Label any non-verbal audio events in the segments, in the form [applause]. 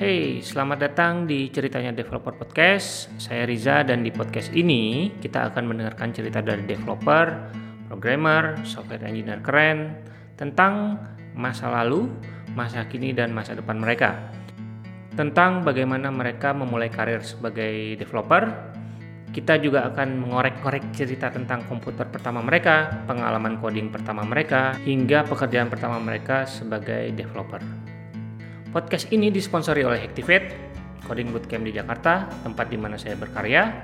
Hey, selamat datang di Ceritanya Developer Podcast. Saya Riza dan di podcast ini kita akan mendengarkan cerita dari developer, programmer, software engineer keren tentang masa lalu, masa kini dan masa depan mereka. Tentang bagaimana mereka memulai karir sebagai developer. Kita juga akan mengorek-korek cerita tentang komputer pertama mereka, pengalaman coding pertama mereka, hingga pekerjaan pertama mereka sebagai developer. Podcast ini disponsori oleh Hactivate, Coding Bootcamp di Jakarta, tempat di mana saya berkarya.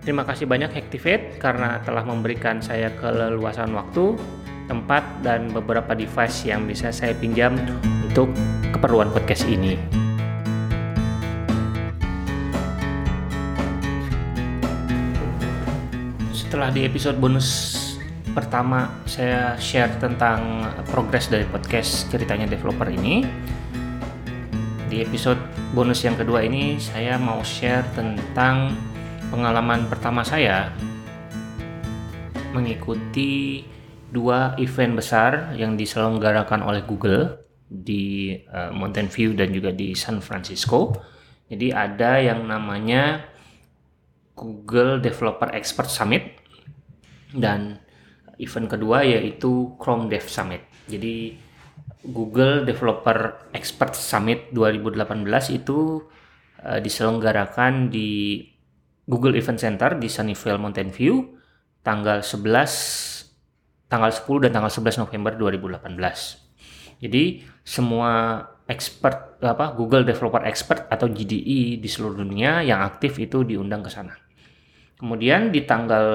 Terima kasih banyak Hactivate karena telah memberikan saya keleluasan waktu, tempat, dan beberapa device yang bisa saya pinjam untuk keperluan podcast ini. Setelah di episode bonus pertama saya share tentang progres dari podcast ceritanya developer ini, di episode bonus yang kedua ini saya mau share tentang pengalaman pertama saya mengikuti dua event besar yang diselenggarakan oleh Google di uh, Mountain View dan juga di San Francisco. Jadi ada yang namanya Google Developer Expert Summit dan event kedua yaitu Chrome Dev Summit. Jadi Google Developer Expert Summit 2018 itu uh, diselenggarakan di Google Event Center di Sunnyvale Mountain View tanggal 11 tanggal 10 dan tanggal 11 November 2018. Jadi semua expert apa Google Developer Expert atau GDE di seluruh dunia yang aktif itu diundang ke sana. Kemudian di tanggal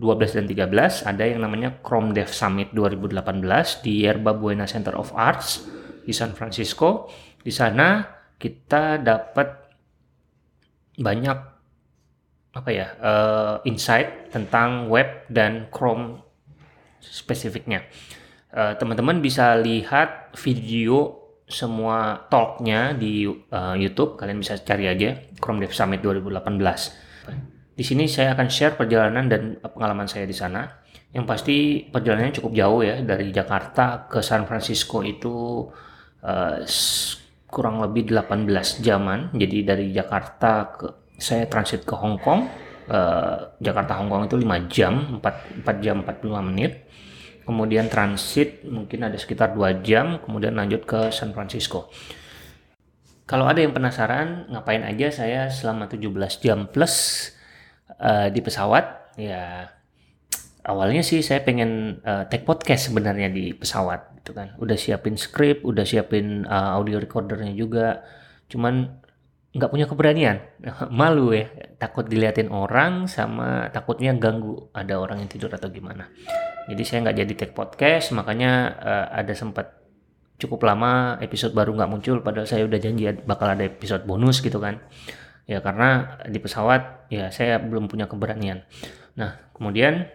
12 dan 13 ada yang namanya Chrome Dev Summit 2018 di Yerba Buena Center of Arts di San Francisco. Di sana kita dapat banyak apa ya uh, insight tentang web dan Chrome spesifiknya. Uh, teman-teman bisa lihat video semua talknya di uh, YouTube. Kalian bisa cari aja Chrome Dev Summit 2018. Di sini saya akan share perjalanan dan pengalaman saya di sana. Yang pasti perjalanannya cukup jauh ya dari Jakarta ke San Francisco itu uh, kurang lebih 18 jaman. Jadi dari Jakarta ke saya transit ke Hong Kong. Uh, Jakarta Hong Kong itu 5 jam, 4, 4 jam 45 menit. Kemudian transit mungkin ada sekitar 2 jam, kemudian lanjut ke San Francisco. Kalau ada yang penasaran ngapain aja saya selama 17 jam plus uh, di pesawat ya awalnya sih saya pengen uh, take podcast sebenarnya di pesawat gitu kan. Udah siapin script udah siapin uh, audio recordernya juga. Cuman nggak punya keberanian. [laughs] Malu ya takut diliatin orang sama takutnya ganggu ada orang yang tidur atau gimana. Jadi saya nggak jadi take podcast makanya uh, ada sempat cukup lama episode baru nggak muncul padahal saya udah janji bakal ada episode bonus gitu kan ya karena di pesawat ya saya belum punya keberanian. Nah kemudian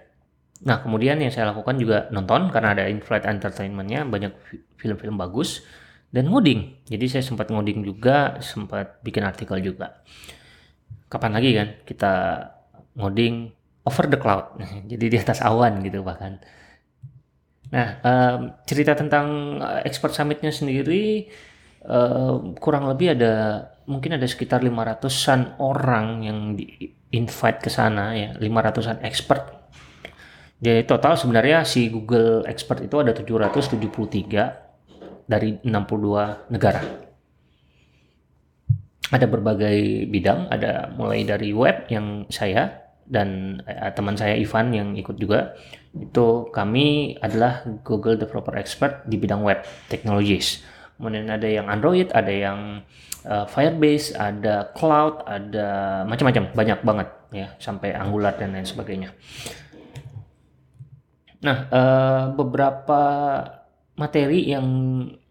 nah kemudian yang saya lakukan juga nonton karena ada in-flight entertainmentnya banyak film-film bagus dan ngoding. Jadi saya sempat ngoding juga sempat bikin artikel juga. Kapan lagi kan kita ngoding over the cloud? [laughs] Jadi di atas awan gitu bahkan. Nah um, cerita tentang eh, expert summitnya sendiri uh, kurang lebih ada mungkin ada sekitar 500-an orang yang di invite ke sana ya, 500-an expert. Jadi total sebenarnya si Google Expert itu ada 773 dari 62 negara. Ada berbagai bidang, ada mulai dari web yang saya dan eh, teman saya Ivan yang ikut juga. Itu kami adalah Google Developer Expert di bidang web technologies. Kemudian ada yang Android, ada yang uh, Firebase, ada cloud, ada macam-macam, banyak banget ya, sampai Angular dan lain sebagainya. Nah, uh, beberapa materi yang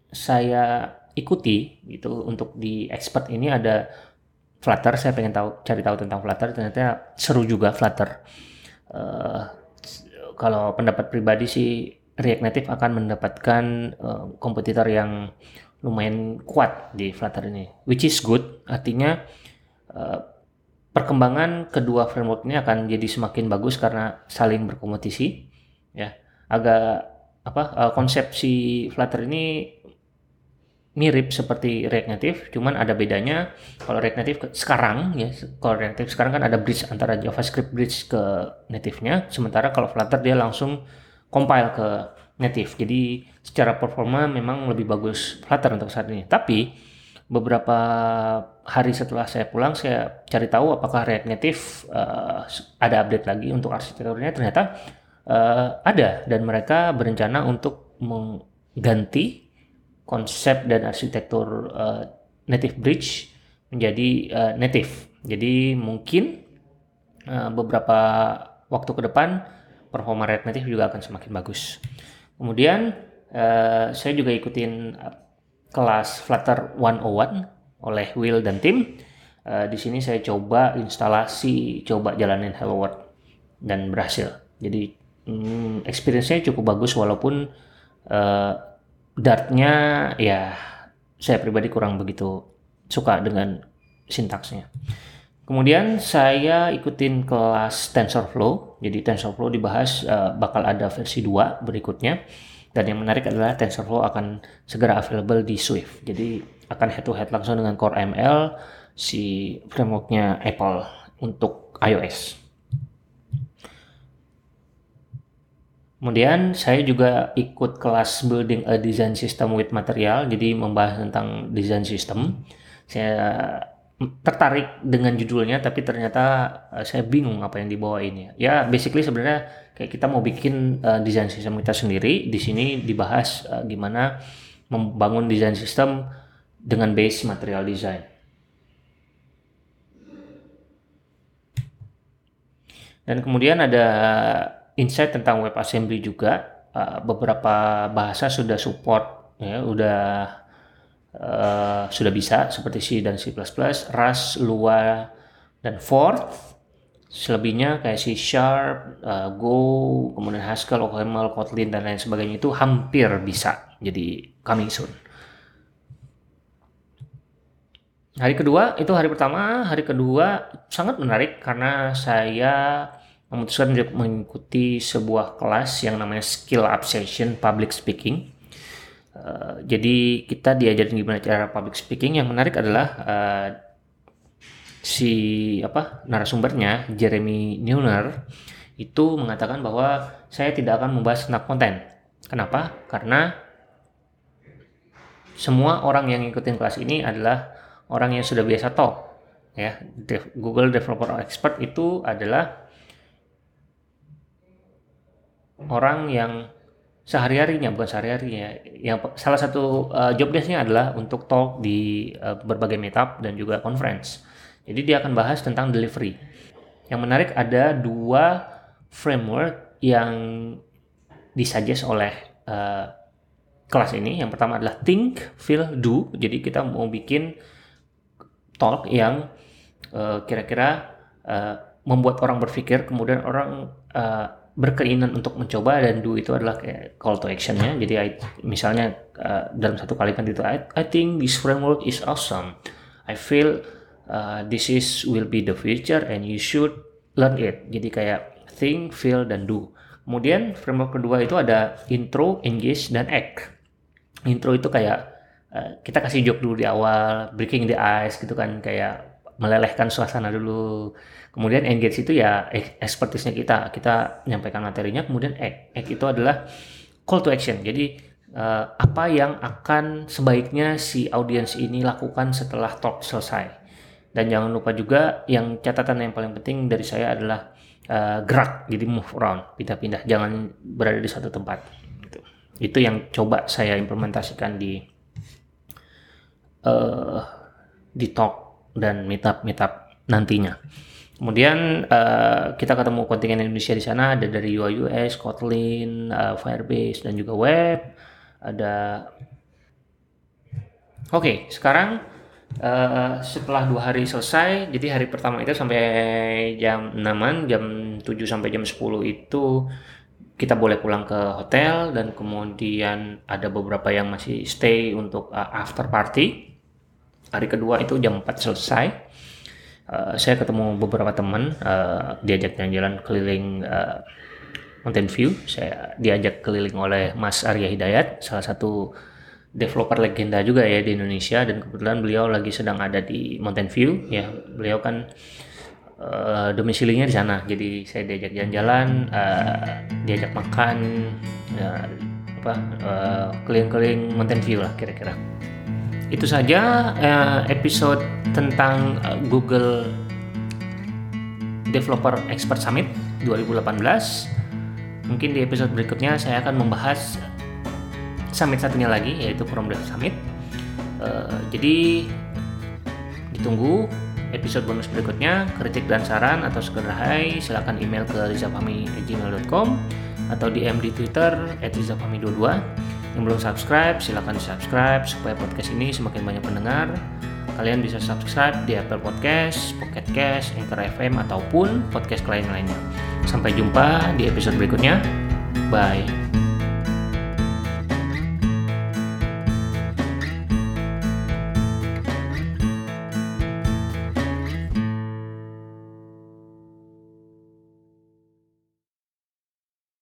saya ikuti gitu untuk di expert ini ada Flutter. Saya pengen tahu cari tahu tentang Flutter. Ternyata seru juga Flutter. Uh, kalau pendapat pribadi sih React Native akan mendapatkan uh, kompetitor yang lumayan kuat di Flutter ini, which is good. Artinya uh, perkembangan kedua framework ini akan jadi semakin bagus karena saling berkompetisi. Ya, agak apa uh, konsep si Flutter ini mirip seperti React Native, cuman ada bedanya kalau React Native sekarang ya, kalau React Native sekarang kan ada bridge antara JavaScript bridge ke native-nya, sementara kalau Flutter dia langsung compile ke native. Jadi secara performa memang lebih bagus Flutter untuk saat ini. Tapi beberapa hari setelah saya pulang saya cari tahu apakah React Native uh, ada update lagi untuk arsitekturnya ternyata uh, ada dan mereka berencana untuk mengganti konsep dan arsitektur uh, native bridge menjadi uh, native. Jadi mungkin uh, beberapa waktu ke depan performa React Native juga akan semakin bagus. Kemudian uh, saya juga ikutin kelas Flutter 101 oleh Will dan tim. Uh, di sini saya coba instalasi, coba jalanin Hello World dan berhasil. Jadi hmm, experience-nya cukup bagus walaupun uh, Dartnya ya saya pribadi kurang begitu suka dengan sintaksnya. Kemudian saya ikutin kelas TensorFlow. Jadi TensorFlow dibahas uh, bakal ada versi 2 berikutnya. Dan yang menarik adalah TensorFlow akan segera available di Swift. Jadi akan head to head langsung dengan Core ML si frameworknya Apple untuk iOS. Kemudian saya juga ikut kelas Building a Design System with Material, jadi membahas tentang design system. Saya tertarik dengan judulnya, tapi ternyata uh, saya bingung apa yang dibawa ini. Ya, basically sebenarnya kayak kita mau bikin uh, design system kita sendiri. Di sini dibahas uh, gimana membangun design system dengan base material design. Dan kemudian ada insight tentang WebAssembly juga. Uh, beberapa bahasa sudah support, ya, udah uh, sudah bisa seperti C dan C++, Rust, Lua, dan Forth. Selebihnya kayak C Sharp, uh, Go, kemudian Haskell, OCaml, Kotlin dan lain sebagainya itu hampir bisa. Jadi coming soon. Hari kedua itu hari pertama, hari kedua sangat menarik karena saya memutuskan untuk mengikuti sebuah kelas yang namanya Skill Up Session Public Speaking. Uh, jadi kita diajarin gimana cara public speaking. Yang menarik adalah uh, si apa narasumbernya Jeremy Neuner itu mengatakan bahwa saya tidak akan membahas tentang konten. Kenapa? Karena semua orang yang ikutin kelas ini adalah orang yang sudah biasa talk. Ya, Google Developer Expert itu adalah orang yang sehari-harinya bukan sehari-harinya. Yang salah satu uh, job desknya adalah untuk talk di uh, berbagai meetup dan juga conference. Jadi dia akan bahas tentang delivery. Yang menarik ada dua framework yang disuggest oleh uh, kelas ini. Yang pertama adalah think feel do. Jadi kita mau bikin talk yang kira-kira uh, uh, membuat orang berpikir kemudian orang berkeinginan untuk mencoba dan do itu adalah kayak call to actionnya. Jadi I, misalnya uh, dalam satu kalimat itu I, I think this framework is awesome. I feel uh, this is will be the future and you should learn it. Jadi kayak think feel dan do. Kemudian framework kedua itu ada intro engage dan act. Intro itu kayak uh, kita kasih joke dulu di awal breaking the ice gitu kan kayak melelehkan suasana dulu. Kemudian engage itu ya expertise kita. Kita menyampaikan materinya, kemudian act. Act itu adalah call to action. Jadi uh, apa yang akan sebaiknya si audiens ini lakukan setelah talk selesai. Dan jangan lupa juga yang catatan yang paling penting dari saya adalah uh, gerak, jadi move around, pindah-pindah, jangan berada di satu tempat. Gitu. Itu yang coba saya implementasikan di uh, di talk dan meetup meetup nantinya. Kemudian uh, kita ketemu kontingen Indonesia di sana ada dari UI Kotlin, uh, Firebase dan juga web. Ada Oke, okay, sekarang uh, setelah dua hari selesai, jadi hari pertama itu sampai jam 6 jam 7 sampai jam 10 itu kita boleh pulang ke hotel dan kemudian ada beberapa yang masih stay untuk uh, after party hari kedua itu jam 4 selesai. Uh, saya ketemu beberapa teman uh, diajak jalan-jalan keliling uh, Mountain View. Saya diajak keliling oleh Mas Arya Hidayat salah satu developer legenda juga ya di Indonesia. Dan kebetulan beliau lagi sedang ada di Mountain View ya. Beliau kan uh, domisilinya di sana. Jadi saya diajak jalan-jalan uh, diajak makan ya, apa uh, keliling-keliling Mountain View lah kira-kira itu saja uh, episode tentang uh, Google Developer Expert Summit 2018 mungkin di episode berikutnya saya akan membahas summit satunya lagi yaitu Chrome Dev Summit. Uh, jadi ditunggu episode bonus berikutnya. Kritik dan saran atau sekedar hai silakan email ke rizafami@gmail.com atau DM di Twitter @rizafami22 yang belum subscribe silakan subscribe supaya podcast ini semakin banyak pendengar kalian bisa subscribe di Apple Podcast, Pocket Cast, Anchor FM ataupun podcast lain lainnya. Sampai jumpa di episode berikutnya. Bye.